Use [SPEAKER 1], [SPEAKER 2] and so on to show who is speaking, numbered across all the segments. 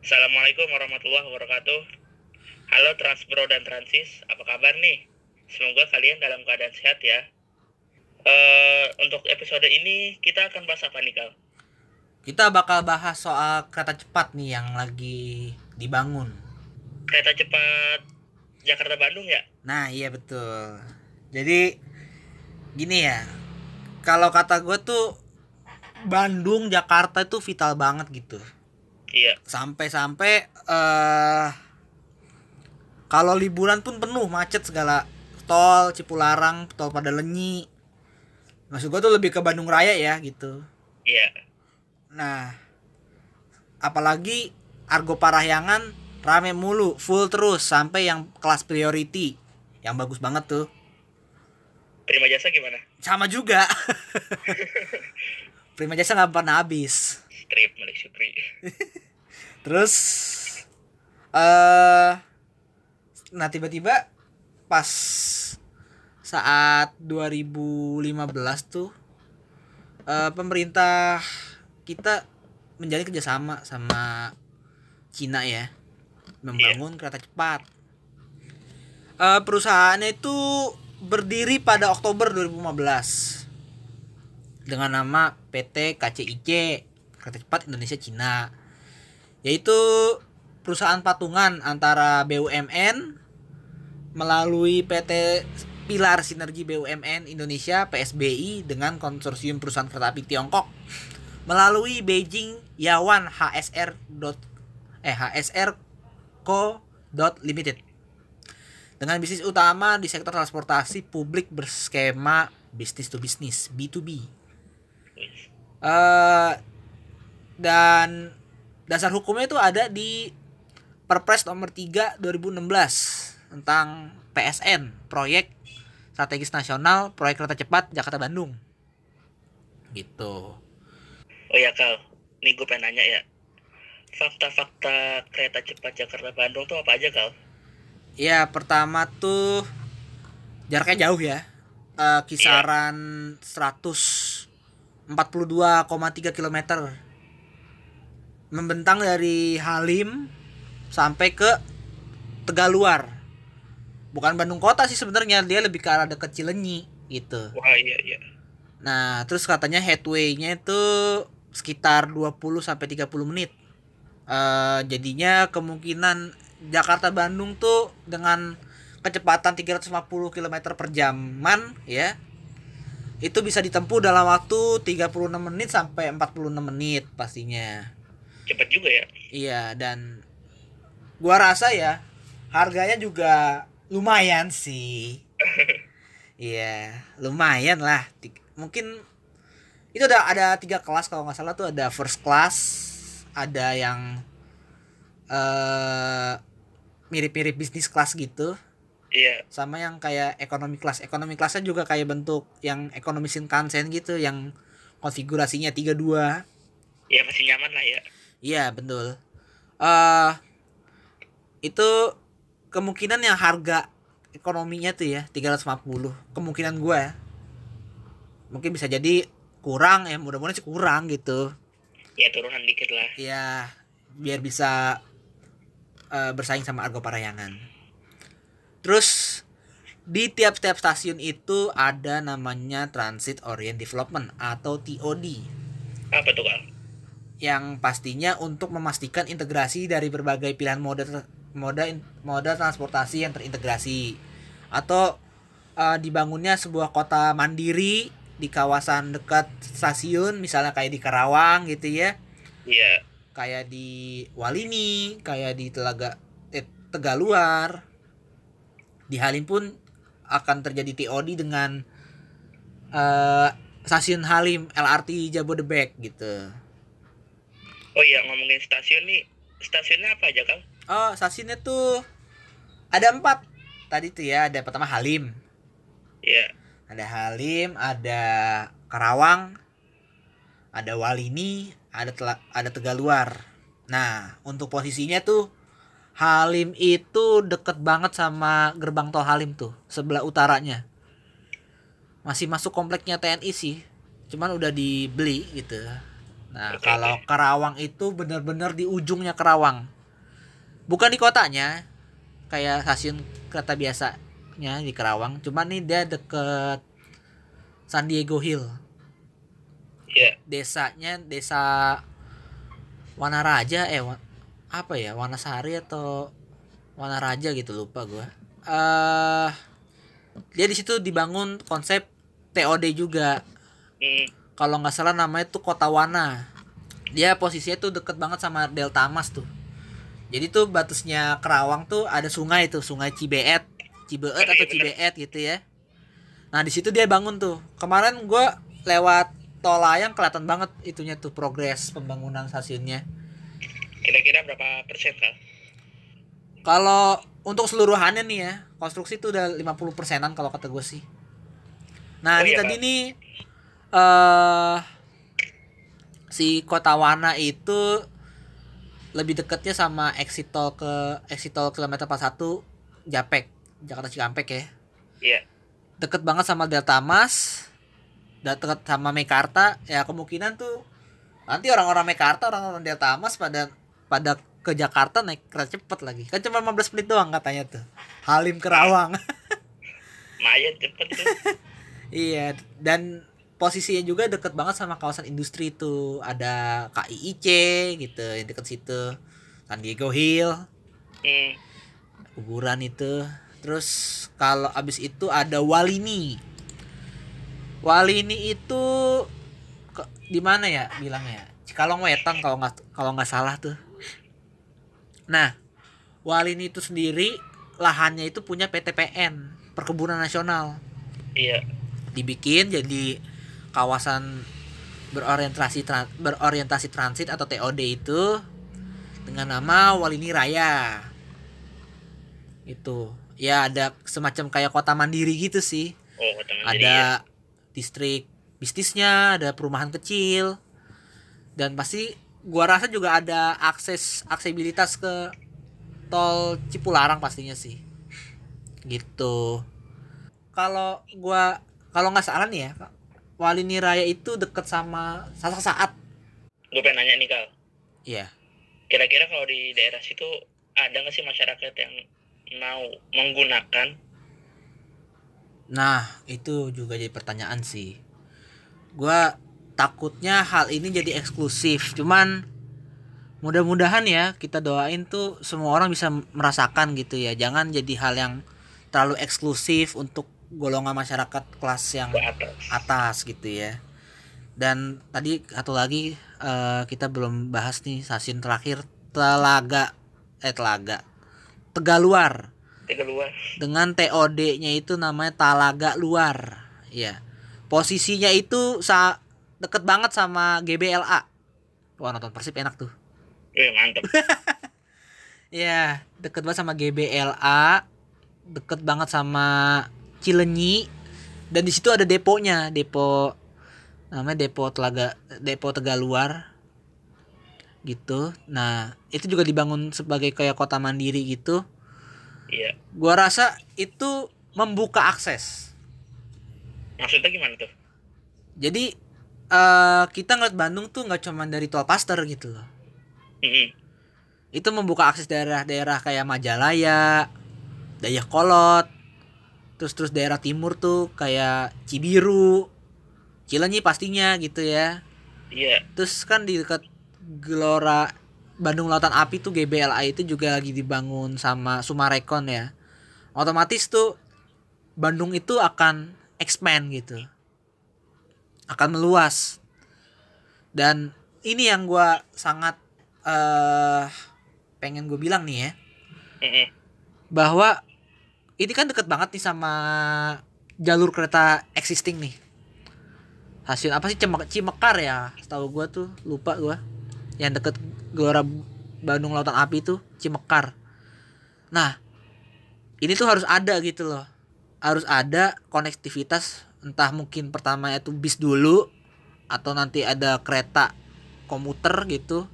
[SPEAKER 1] Assalamualaikum warahmatullahi wabarakatuh. Halo Transbro dan Transis, apa kabar nih? Semoga kalian dalam keadaan sehat ya. Eh, untuk episode ini kita akan bahas apa nih Kal?
[SPEAKER 2] Kita bakal bahas soal kereta cepat nih yang lagi dibangun.
[SPEAKER 1] Kereta cepat Jakarta Bandung ya?
[SPEAKER 2] Nah iya betul. Jadi gini ya, kalau kata gue tuh Bandung Jakarta itu vital banget gitu.
[SPEAKER 1] Iya.
[SPEAKER 2] Sampai-sampai eh kalau liburan pun penuh macet segala tol Cipularang, tol pada Lenyi. Maksud gue tuh lebih ke Bandung Raya ya gitu.
[SPEAKER 1] Iya.
[SPEAKER 2] Nah, apalagi Argo Parahyangan rame mulu, full terus sampai yang kelas priority. Yang bagus banget tuh.
[SPEAKER 1] Prima jasa gimana?
[SPEAKER 2] Sama juga. Prima jasa nggak pernah habis.
[SPEAKER 1] Strip Malik Syukri.
[SPEAKER 2] Terus eh nah tiba-tiba pas saat 2015 tuh eh pemerintah kita menjalin kerjasama sama Cina ya membangun kereta cepat. Eh perusahaannya itu berdiri pada Oktober 2015 dengan nama PT KCIC Kereta Cepat Indonesia Cina yaitu perusahaan patungan antara BUMN melalui PT Pilar Sinergi BUMN Indonesia PSBI dengan konsorsium perusahaan kereta api Tiongkok melalui Beijing Yawan HSR. eh HSR Co. Limited dengan bisnis utama di sektor transportasi publik berskema bisnis to bisnis B2B. Eh dan dasar hukumnya itu ada di Perpres nomor 3 2016 tentang PSN, proyek strategis nasional proyek kereta cepat Jakarta Bandung. Gitu.
[SPEAKER 1] Oh ya Kal, nih gue pengen nanya ya. Fakta-fakta kereta cepat Jakarta Bandung tuh apa aja Kal?
[SPEAKER 2] Ya, pertama tuh jaraknya jauh ya. Eh, kisaran 142,3 km. Membentang dari Halim sampai ke Tegaluar. Bukan Bandung kota sih sebenarnya, dia lebih ke arah deket Cilenyi gitu.
[SPEAKER 1] Wah iya iya.
[SPEAKER 2] Nah, terus katanya headway-nya itu sekitar 20 sampai 30 menit. Eh jadinya kemungkinan Jakarta Bandung tuh dengan kecepatan 350 km per jaman ya. Itu bisa ditempuh dalam waktu 36 menit sampai 46 menit pastinya.
[SPEAKER 1] Cepet juga ya.
[SPEAKER 2] Iya, dan gua rasa ya harganya juga lumayan sih. Iya, lumayan lah. Mungkin itu ada ada tiga kelas kalau nggak salah tuh ada first class, ada yang eh mirip-mirip bisnis kelas gitu,
[SPEAKER 1] Iya.
[SPEAKER 2] sama yang kayak ekonomi kelas. Ekonomi kelasnya juga kayak bentuk yang ekonomi Shinkansen gitu, yang konfigurasinya 32.
[SPEAKER 1] Ya masih nyaman lah ya.
[SPEAKER 2] Iya betul. eh itu kemungkinan yang harga ekonominya tuh ya 350 kemungkinan gue ya. Mungkin bisa jadi kurang ya mudah-mudahan sih kurang gitu.
[SPEAKER 1] Ya turunan dikit lah.
[SPEAKER 2] Ya biar bisa eh, bersaing sama Argo Parayangan. Terus di tiap-tiap stasiun itu ada namanya Transit Orient Development atau TOD
[SPEAKER 1] Apa tuh Kal?
[SPEAKER 2] Yang pastinya untuk memastikan integrasi dari berbagai pilihan moda moda moda transportasi yang terintegrasi. Atau eh, dibangunnya sebuah kota mandiri di kawasan dekat stasiun misalnya kayak di Karawang gitu ya.
[SPEAKER 1] Iya.
[SPEAKER 2] kayak di Walini kayak di Telaga eh, Tegaluar. Di Halim pun akan terjadi TOD dengan eh, stasiun Halim LRT Jabodebek gitu
[SPEAKER 1] Oh iya ngomongin stasiun nih. Stasiunnya apa aja Kal?
[SPEAKER 2] Oh, stasiunnya tuh ada empat. Tadi tuh ya, ada pertama Halim.
[SPEAKER 1] Iya.
[SPEAKER 2] Ada Halim, ada Karawang, ada Walini, ada Tela- ada Tegaluar. Nah, untuk posisinya tuh Halim itu deket banget sama gerbang tol Halim tuh, sebelah utaranya. Masih masuk kompleknya TNI sih. Cuman udah dibeli gitu. Nah, kalau
[SPEAKER 1] oke.
[SPEAKER 2] Kerawang itu benar-benar di ujungnya Kerawang. Bukan di kotanya, kayak stasiun kereta biasanya di Kerawang. Cuman nih dia deket San Diego Hill.
[SPEAKER 1] Iya.
[SPEAKER 2] Desanya desa Wanaraja eh Wa- apa ya? Wanasari atau Wanaraja gitu lupa gua. Eh dia di situ dibangun konsep TOD juga
[SPEAKER 1] Hmm.
[SPEAKER 2] Kalau nggak salah namanya tuh Kota Wana. Dia posisinya tuh deket banget sama Delta Mas tuh. Jadi tuh batasnya Kerawang tuh ada sungai tuh, Sungai Cibeet, Cibeet atau. Cibeet gitu ya. Nah di situ dia bangun tuh. Kemarin gua lewat tol layang kelihatan banget itunya tuh progres pembangunan stasiunnya.
[SPEAKER 1] Kira-kira berapa persen kal?
[SPEAKER 2] Kalau untuk seluruhannya nih ya, konstruksi tuh udah 50 persenan kalau kata gue sih. Nah,
[SPEAKER 1] Oh
[SPEAKER 2] ini
[SPEAKER 1] iya,
[SPEAKER 2] tadi
[SPEAKER 1] Kak.
[SPEAKER 2] nih eh si Kota Wana itu lebih deketnya sama exit tol ke exit tol kilometer 41 Japek, Jakarta Cikampek ya.
[SPEAKER 1] Iya.
[SPEAKER 2] Deket banget sama Delta Mas. Deket sama Mekarta, ya kemungkinan tuh nanti orang-orang Mekarta, orang-orang Delta Mas pada pada ke Jakarta naik kereta cepet lagi. Kan cuma 15 menit doang katanya tuh. Halim Kerawang.
[SPEAKER 1] Lumayan cepet tuh.
[SPEAKER 2] Iya, dan posisinya juga deket banget sama kawasan industri itu. Ada KIIC gitu, yang deket situ. San Diego Hill,
[SPEAKER 1] Hmm.
[SPEAKER 2] kuburan itu. Terus kalau abis itu ada Walini. Walini itu di mana ya bilangnya? Cikalong Wetan kalau nggak kalau nggak salah tuh. Nah, Walini itu sendiri lahannya itu punya PTPN, Perkebunan Nasional.
[SPEAKER 1] Iya.
[SPEAKER 2] dibikin jadi kawasan berorientasi tran- berorientasi transit atau TOD itu dengan nama Walini Raya. Itu. Ya ada semacam kayak kota mandiri gitu sih.
[SPEAKER 1] Oh, kota mandiri ya.
[SPEAKER 2] Ada distrik bisnisnya, ada perumahan kecil. Dan pasti gua rasa juga ada akses aksesibilitas ke tol Cipularang pastinya sih. Gitu. Kalau gua kalau nggak salah nih ya, Walini Raya itu deket sama Sasak Saat.
[SPEAKER 1] Gue pengen nanya nih kal.
[SPEAKER 2] Iya.
[SPEAKER 1] Kira-kira kalau di daerah situ ada nggak sih masyarakat yang mau menggunakan?
[SPEAKER 2] Nah, itu juga jadi pertanyaan sih. Gua takutnya hal ini jadi eksklusif. Cuman mudah-mudahan ya kita doain tuh semua orang bisa merasakan gitu ya. Jangan jadi hal yang terlalu eksklusif untuk golongan masyarakat kelas yang
[SPEAKER 1] atas?
[SPEAKER 2] atas gitu ya. Dan tadi satu lagi eh, kita belum bahas nih stasiun terakhir Telaga eh Telaga Tegaluar
[SPEAKER 1] Tiga luar.
[SPEAKER 2] dengan TOD-nya itu namanya Talaga Luar. Ya. Posisinya itu sa deket banget sama GBLA. Wah nonton Persib enak tuh.
[SPEAKER 1] Wih mantep.
[SPEAKER 2] Ya, deket banget sama GBLA, deket banget sama Cilenyi, dan di situ ada deponya, depo namanya depo Telaga, depo Tegaluar, gitu. Nah, itu juga dibangun sebagai kayak kota mandiri gitu.
[SPEAKER 1] Iya.
[SPEAKER 2] Gua rasa itu membuka akses.
[SPEAKER 1] Maksudnya gimana tuh?
[SPEAKER 2] Jadi eh kita ngeliat Bandung tuh nggak cuma dari tol Paster gitu loh.
[SPEAKER 1] Hmm.
[SPEAKER 2] itu membuka akses daerah-daerah kayak Majalaya, Dayakolot, terus terus daerah timur tuh kayak Cibiru, Cilenyi pastinya gitu ya.
[SPEAKER 1] Iya.
[SPEAKER 2] Terus kan di dekat Gelora Bandung Lautan Api tuh GBLA itu juga lagi dibangun sama Sumarekon ya. Otomatis tuh Bandung itu akan expand gitu. Akan meluas. Dan ini yang gua sangat eh pengen gue bilang nih ya bahwa ini kan deket banget nih sama jalur kereta existing nih. Stasiun apa sih? Cimek Cimekar ya setahu gua tuh. Lupa gua. Yang deket Gelora Bandung Lautan Api tuh Cimekar. Nah ini tuh harus ada gitu loh. Harus ada konektivitas entah mungkin pertama itu bis dulu atau nanti ada kereta komuter gitu.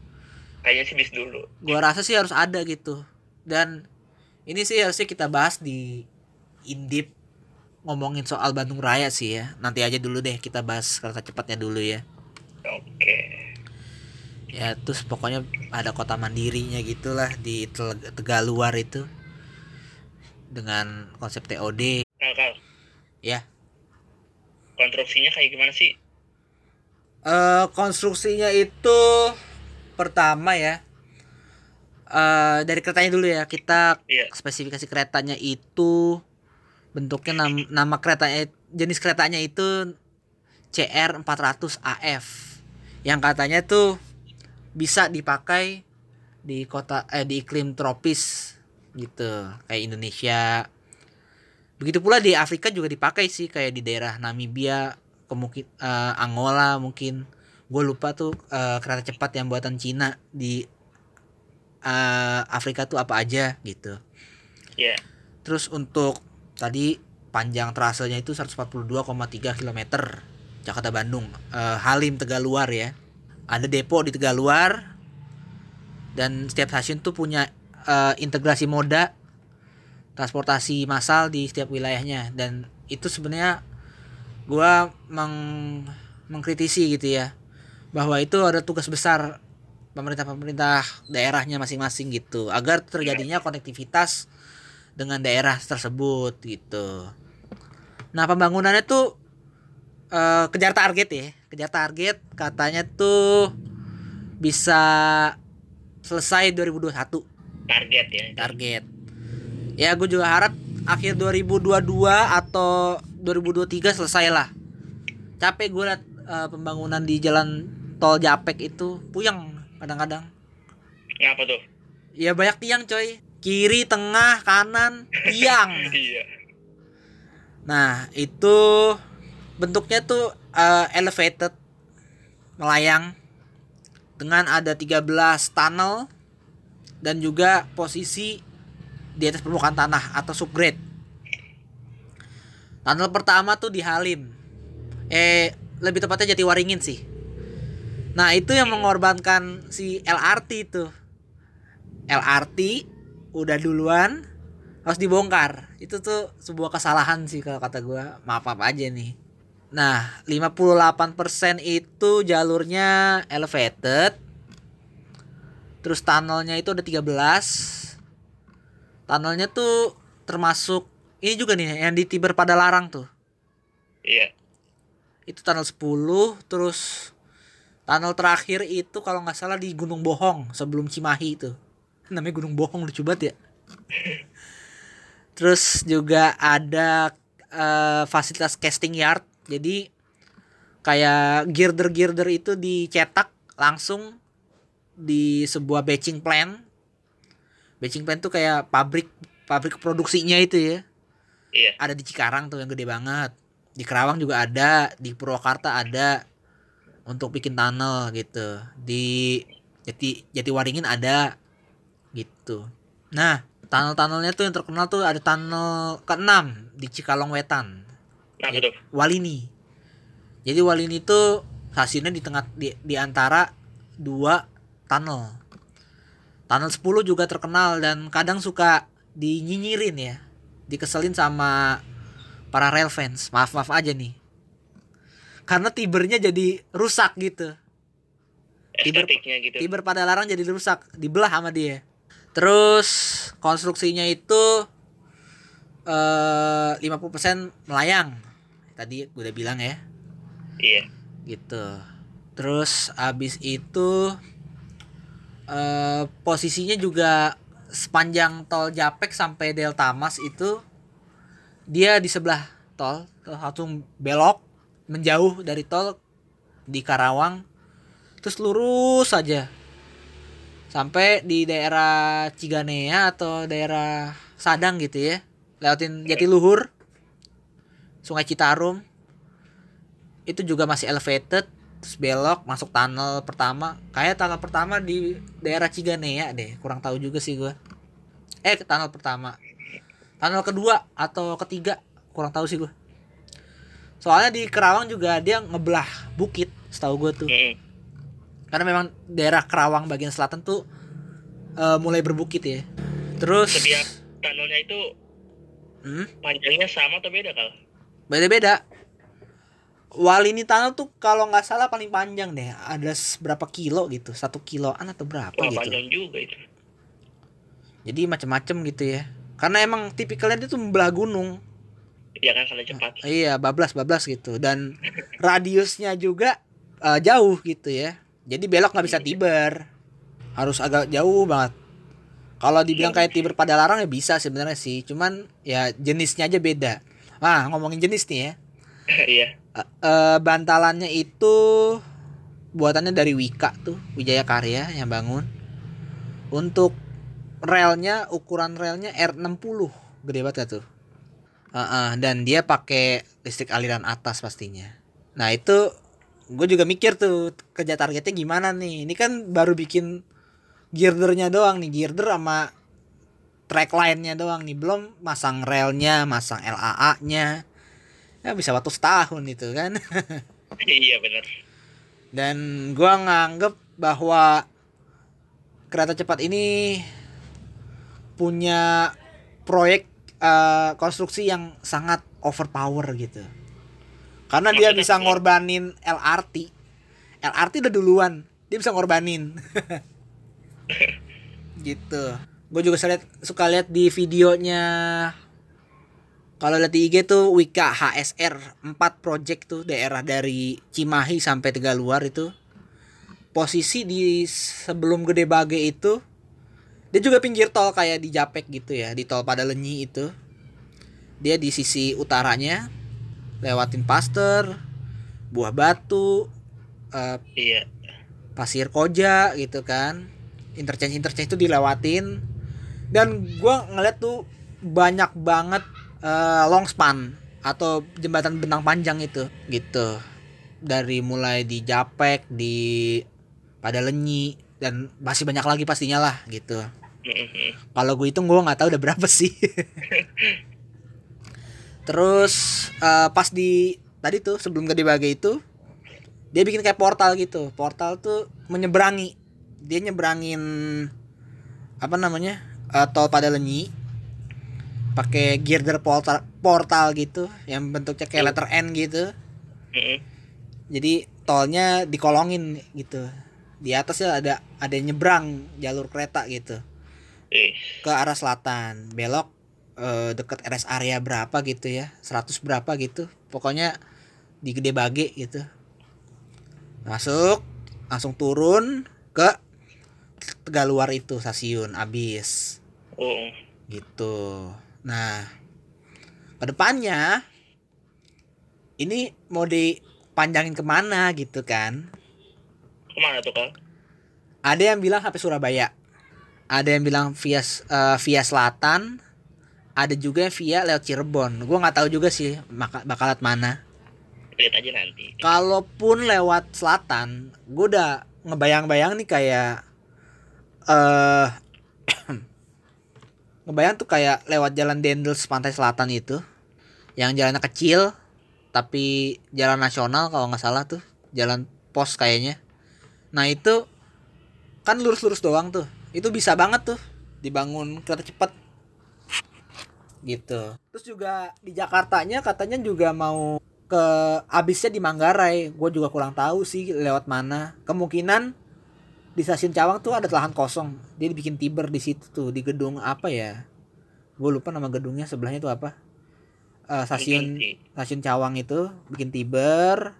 [SPEAKER 1] Kayaknya sih bis dulu.
[SPEAKER 2] gua rasa sih harus ada gitu. Dan ini sih harusnya kita bahas di indip ngomongin soal Bandung Raya sih ya nanti aja dulu deh kita bahas kereta cepatnya dulu ya
[SPEAKER 1] Oke.
[SPEAKER 2] ya terus pokoknya ada kota mandirinya gitulah di Tegaluar itu dengan konsep TOD
[SPEAKER 1] kal.
[SPEAKER 2] ya
[SPEAKER 1] Konstruksinya kayak gimana sih?
[SPEAKER 2] eh konstruksinya itu pertama ya eh dari keretanya dulu ya kita
[SPEAKER 1] Iya.
[SPEAKER 2] spesifikasi keretanya itu bentuknya nam- nama keretanya jenis keretanya itu CR 400 AF yang katanya tuh bisa dipakai di kota eh di iklim tropis gitu kayak Indonesia. Begitu pula di Afrika juga dipakai sih kayak di daerah Namibia kemungkin eh, Angola mungkin. Gue lupa tuh eh, kereta cepat yang buatan Cina di eh, Afrika tuh apa aja gitu.
[SPEAKER 1] Iya.
[SPEAKER 2] Terus untuk tadi panjang trasenya itu 142,3 km Jakarta Bandung. Eh, Halim Tegaluar ya. Ada depo di Tegaluar dan setiap stasiun tuh punya eh, integrasi moda transportasi massal di setiap wilayahnya. Dan itu sebenarnya gua meng mengkritisi gitu ya bahwa itu ada tugas besar pemerintah-pemerintah daerahnya masing-masing gitu agar terjadinya konektivitas dengan daerah tersebut gitu. Nah pembangunannya tuh eh, kejar target ya, kejar target katanya tuh bisa selesai 2021
[SPEAKER 1] Target ya.
[SPEAKER 2] target. Ya gue juga harap akhir 2022 atau 2023 selesai lah. Capek gue liat eh, pembangunan di jalan tol Japek itu puyeng kadang-kadang.
[SPEAKER 1] Ngapa tuh?
[SPEAKER 2] Ya banyak tiang coy. Kiri, tengah, kanan, tiang.
[SPEAKER 1] Iya.
[SPEAKER 2] Nah, itu bentuknya tuh eh, elevated melayang dengan ada 13 tunnel dan juga posisi di atas permukaan tanah atau subgrade. Tunnel pertama tuh di Halim. Eh, lebih tepatnya Jatiwaringin sih. Nah, itu yang mengorbankan si LRT itu. LRT udah duluan harus dibongkar. Itu tuh sebuah kesalahan sih kalau kata gua. Maaf-maaf aja nih. Nah, 58% itu jalurnya elevated. Terus tunnelnya itu ada 13. Tunnelnya tuh termasuk ini juga nih yang di Tiber pada larang tuh.
[SPEAKER 1] Iya.
[SPEAKER 2] Itu tunnel 10 terus tunnel terakhir itu kalau nggak salah di Gunung Bohong sebelum Cimahi itu. Namanya Gunung Bohong lucu banget ya. Terus juga ada eh, fasilitas casting yard. Jadi kayak girder-girder itu dicetak langsung di sebuah batching plant. Batching plant tuh kayak pabrik pabrik produksinya itu ya.
[SPEAKER 1] Iya.
[SPEAKER 2] Ada di Cikarang tuh yang gede banget. Di Kerawang juga ada, di Purwakarta ada untuk bikin tunnel gitu. Di Jati Jatiwaringin ada gitu. Nah, tunnel-tunnelnya tuh yang terkenal tuh ada tunnel ke-6 di Cikalong Wetan.
[SPEAKER 1] Tuh?
[SPEAKER 2] Walini. Jadi Walini itu stasiunnya di tengah di, di antara dua tunnel. Tunnel 10 juga terkenal dan kadang suka dinyinyirin ya. Dikeselin sama para rail fans. Maaf-maaf aja nih. Karena tibernya jadi rusak gitu. Tiber-
[SPEAKER 1] gitu.
[SPEAKER 2] Tiber pada larang jadi rusak, dibelah sama dia. Terus konstruksinya itu eh 50% melayang. Tadi gue udah bilang ya,
[SPEAKER 1] Iya.
[SPEAKER 2] gitu. Terus abis itu eh posisinya juga sepanjang tol Japek sampai Delta Mas itu dia di sebelah tol, langsung belok menjauh dari tol di Karawang terus lurus saja sampai di daerah Ciganea atau daerah Sadang gitu ya lewatin Jatiluhur Sungai Citarum. Itu juga masih elevated terus belok masuk tunnel pertama. Kayak tunnel pertama di daerah Ciganea deh kurang tahu juga sih gua. Eh tunnel pertama. Tunnel kedua atau ketiga kurang tahu sih gua soalnya di Kerawang juga dia ngebelah bukit setahu gua tuh. Karena memang daerah Kerawang bagian selatan tuh eh, mulai berbukit ya. Terus
[SPEAKER 1] Setiap tunnelnya itu
[SPEAKER 2] hmm,
[SPEAKER 1] panjangnya sama atau beda kal?
[SPEAKER 2] beda-beda. Walini Tunnel tuh kalau nggak salah paling panjang deh. Ada berapa kilo gitu? Satu kiloan atau berapa
[SPEAKER 1] Wah,
[SPEAKER 2] gitu.
[SPEAKER 1] panjang juga itu.
[SPEAKER 2] jadi macem-macem gitu ya. Karena emang tipikalnya dia tuh membelah gunung
[SPEAKER 1] Ya kan karena cepat.
[SPEAKER 2] iya bablas bablas gitu. Dan radiusnya juga eh, jauh gitu ya. Jadi belok nggak bisa tiber. Harus agak jauh banget. Kalau dibilang kayak tiber pada larang ya bisa sebenarnya sih. Cuman ya jenisnya aja beda. Ah ngomongin jenis nih ya.
[SPEAKER 1] Iya.
[SPEAKER 2] Eh, eh, bantalannya itu buatannya dari Wika tuh Wijaya Karya yang bangun. Untuk relnya ukuran relnya R60 gede banget gak tuh Heeh, dan dia pakai listrik aliran atas pastinya. Nah itu gue juga mikir tuh kerja targetnya gimana nih? Ini kan baru bikin girdernya doang nih girder sama track line-nya doang nih. Belum masang relnya masang LAA nya ya bisa waktu setahun itu kan.
[SPEAKER 1] Iya benar.
[SPEAKER 2] dan gua nganggep bahwa kereta cepat ini punya proyek eh, konstruksi yang sangat overpower gitu. Karena dia bisa ngorbanin LRT LRT udah duluan dia bisa ngorbanin. Gitu. Gue juga suka liat, suka lihat di videonya kalau lihat di IG tuh Wika HSR 4 project tuh daerah dari Cimahi sampai Tegaluar itu. Posisi di sebelum Gede Bage itu dia juga pinggir tol kayak di Japek gitu ya di tol pada Lenyi itu dia di sisi utaranya lewatin Paster Buah Batu eh,
[SPEAKER 1] Iya.
[SPEAKER 2] Pasir Koja gitu kan interchange interchange itu dilewatin dan gua ngeliat tuh banyak banget eh, long span atau jembatan benang panjang itu gitu dari mulai di Japek di pada Lenyi dan masih banyak lagi pastinya lah gitu. kalau gue hitung gue nggak tahu udah berapa sih. Terus eh, pas di tadi tuh sebelum gede bage itu dia bikin kayak portal gitu. Portal tuh menyeberangi. Dia nyeberangin apa namanya eh, tol pada lenyi pakai girder portal portal gitu yang bentuknya kayak letter N gitu. Jadi tolnya dikolongin gitu. Di atasnya ada ada nyebrang jalur kereta gitu ke arah selatan. Belok eh, deket RS area berapa gitu ya. 100 berapa gitu. Pokoknya di Gede Bage gitu. Masuk langsung turun ke Tegaluar itu stasiun abis.
[SPEAKER 1] Oh,
[SPEAKER 2] gitu. Nah ke depannya ini mau dipanjangin ke mana gitu kan?
[SPEAKER 1] Ke mana tuh kang?
[SPEAKER 2] ada yang bilang sampai Surabaya ada yang bilang via eh, via selatan ada juga yang via lewat Cirebon. Gue nggak tahu juga sih maka, bakal lewat mana.
[SPEAKER 1] Lihat aja nanti.
[SPEAKER 2] kalaupun lewat selatan gue udah ngebayang-bayang nih kayak eh ngebayang tuh kayak lewat jalan Dendels pantai selatan itu. Yang jalannya kecil tapi jalan nasional kalau nggak salah tuh. Jalan pos kayaknya. Nah itu kan lurus-lurus doang tuh itu bisa banget tuh dibangun kereta cepat. Gitu. Terus juga di Jakartanya katanya juga mau ke abisnya di Manggarai. Gue juga kurang tahu sih lewat mana. Kemungkinan di stasiun Cawang tuh ada lahan kosong. Dia dibikin tiber di situ tuh di gedung apa ya? Gue lupa nama gedungnya sebelahnya itu apa? Eh, stasiun stasiun Cawang itu bikin tiber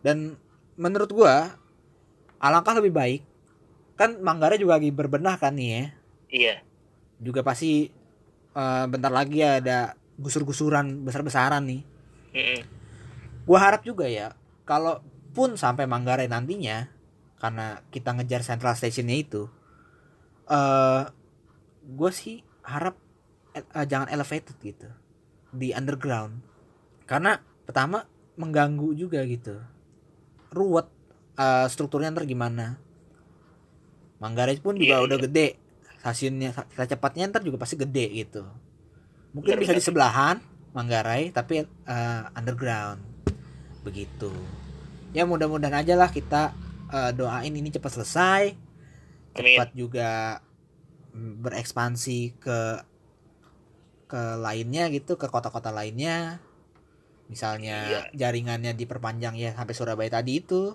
[SPEAKER 2] dan menurut gua alangkah lebih baik kan Manggarai juga lagi berbenah kan nih ya?
[SPEAKER 1] Iya.
[SPEAKER 2] juga pasti eh, bentar lagi ada gusur-gusuran besar-besaran nih.
[SPEAKER 1] Mhm.
[SPEAKER 2] gua harap juga ya kalaupun sampai Manggarai nantinya karena kita ngejar Central Stationnya itu eh gue sih harap eh, jangan elevated gitu di underground. Karena pertama mengganggu juga gitu. Ruwet eh, strukturnya ntar gimana Manggarai pun juga
[SPEAKER 1] Iya,
[SPEAKER 2] udah
[SPEAKER 1] iya.
[SPEAKER 2] gede. Stasiunnya kereta cepatnya ntar juga pasti gede gitu. Mungkin
[SPEAKER 1] Benar,
[SPEAKER 2] bisa di sebelahan Manggarai tapi eh, underground. Begitu. Ya mudah-mudahan aja lah kita eh, doain ini cepat selesai. Cepat juga mm, berekspansi ke ke lainnya gitu ke kota-kota lainnya. Misalnya
[SPEAKER 1] Iya.
[SPEAKER 2] jaringannya diperpanjang ya sampai Surabaya tadi itu.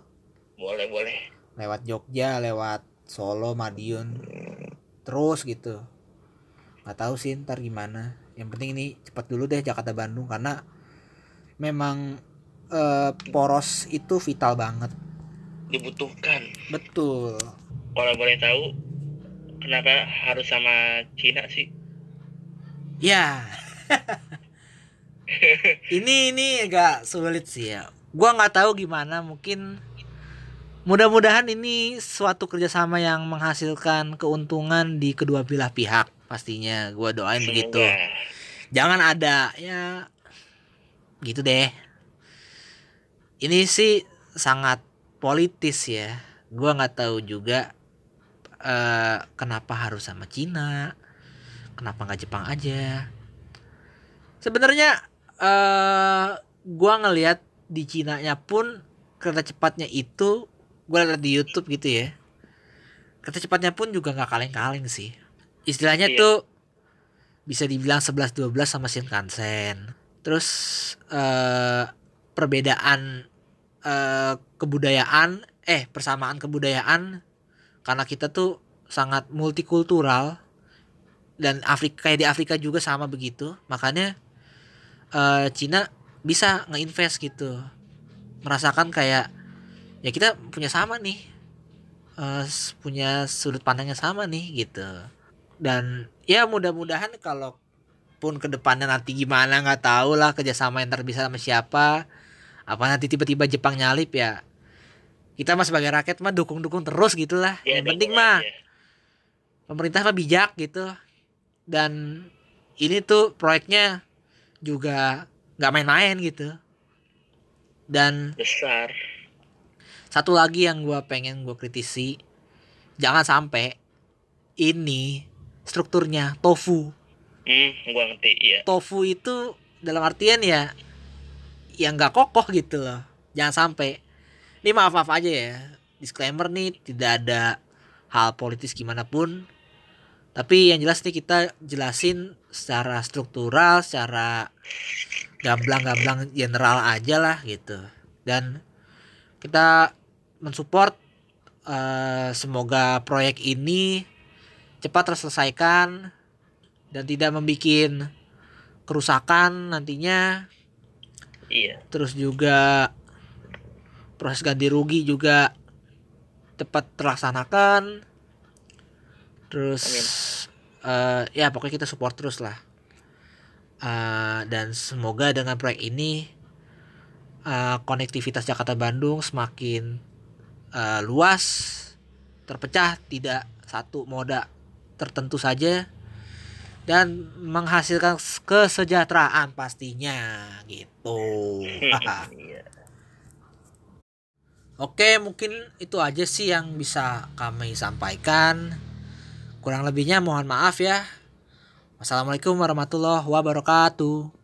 [SPEAKER 1] Boleh boleh.
[SPEAKER 2] Lewat Jogja lewat Solo Madiun. Terus gitu. Nggak tahu sih ntar gimana. Yang penting ini cepat dulu deh Jakarta Bandung. Karena memang eh, poros itu vital banget.
[SPEAKER 1] Dibutuhkan.
[SPEAKER 2] Betul.
[SPEAKER 1] Kalau boleh tahu kenapa harus sama Cina sih?
[SPEAKER 2] Ya. Ini ini agak sulit sih ya. Gua nggak tahu gimana. Mungkin mudah-mudahan ini suatu kerjasama yang menghasilkan keuntungan di kedua belah pihak pastinya. Gua doain begitu.
[SPEAKER 1] Semoga.
[SPEAKER 2] jangan ada ya gitu deh. Ini sih sangat politis ya. Gua nggak tahu juga eh, kenapa harus sama Cina? Kenapa nggak Jepang aja? Sebenarnya eh gua ngelihat di Cina nya pun kereta cepatnya itu gua lihat di YouTube gitu ya. Kereta cepatnya pun juga nggak kaleng-kaleng sih. Istilahnya
[SPEAKER 1] Iya.
[SPEAKER 2] tuh bisa dibilang 11-12 sama Shinkansen terus eh perbedaan eh kebudayaan eh persamaan kebudayaan karena kita tuh sangat multikultural dan Afrika kayak di Afrika juga sama begitu. Makanya eh Cina bisa ngeinvest gitu. Merasakan kayak ya kita punya sama nih s- punya sudut pandangnya sama nih gitu. Dan ya mudah-mudahan kalau pun ke depannya nanti gimana nggak tahu lah kerjasama yang ntar bisa sama siapa. Apa nanti tiba-tiba Jepang nyalip ya kita mah sebagai rakyat mah dukung-dukung terus gitulah
[SPEAKER 1] Ya,
[SPEAKER 2] yang penting mah
[SPEAKER 1] aja.
[SPEAKER 2] pemerintah mah bijak gitu. Dan ini tuh proyeknya juga nggak main-main gitu. Dan
[SPEAKER 1] besar
[SPEAKER 2] satu lagi yang gua pengen gue kritisi jangan sampai ini strukturnya tofu.
[SPEAKER 1] Hmm gua ngerti iya.
[SPEAKER 2] Tofu itu dalam artian ya yang nggak kokoh gitu loh. Jangan sampai. Ini maaf maaf aja ya disclaimer nih tidak ada hal politis gimana pun. Tapi yang jelas nih kita jelasin secara struktural secara gamblang-gamblang general aja lah gitu. Dan kita mensupport eh, semoga proyek ini cepat terselesaikan dan tidak membuat kerusakan nantinya.
[SPEAKER 1] Iya.
[SPEAKER 2] Terus juga proses ganti rugi juga tepat terlaksanakan. Terus eh, ya pokoknya kita support terus lah. Eh, dan semoga dengan proyek ini eh, konektivitas Jakarta Bandung semakin eh, luas terpecah tidak satu moda tertentu saja dan menghasilkan kesejahteraan pastinya gitu.
[SPEAKER 1] iya
[SPEAKER 2] Oke, mungkin itu aja sih yang bisa kami sampaikan. Kurang lebihnya mohon maaf ya. Wassalamualaikum warahmatullahi wabarakatuh.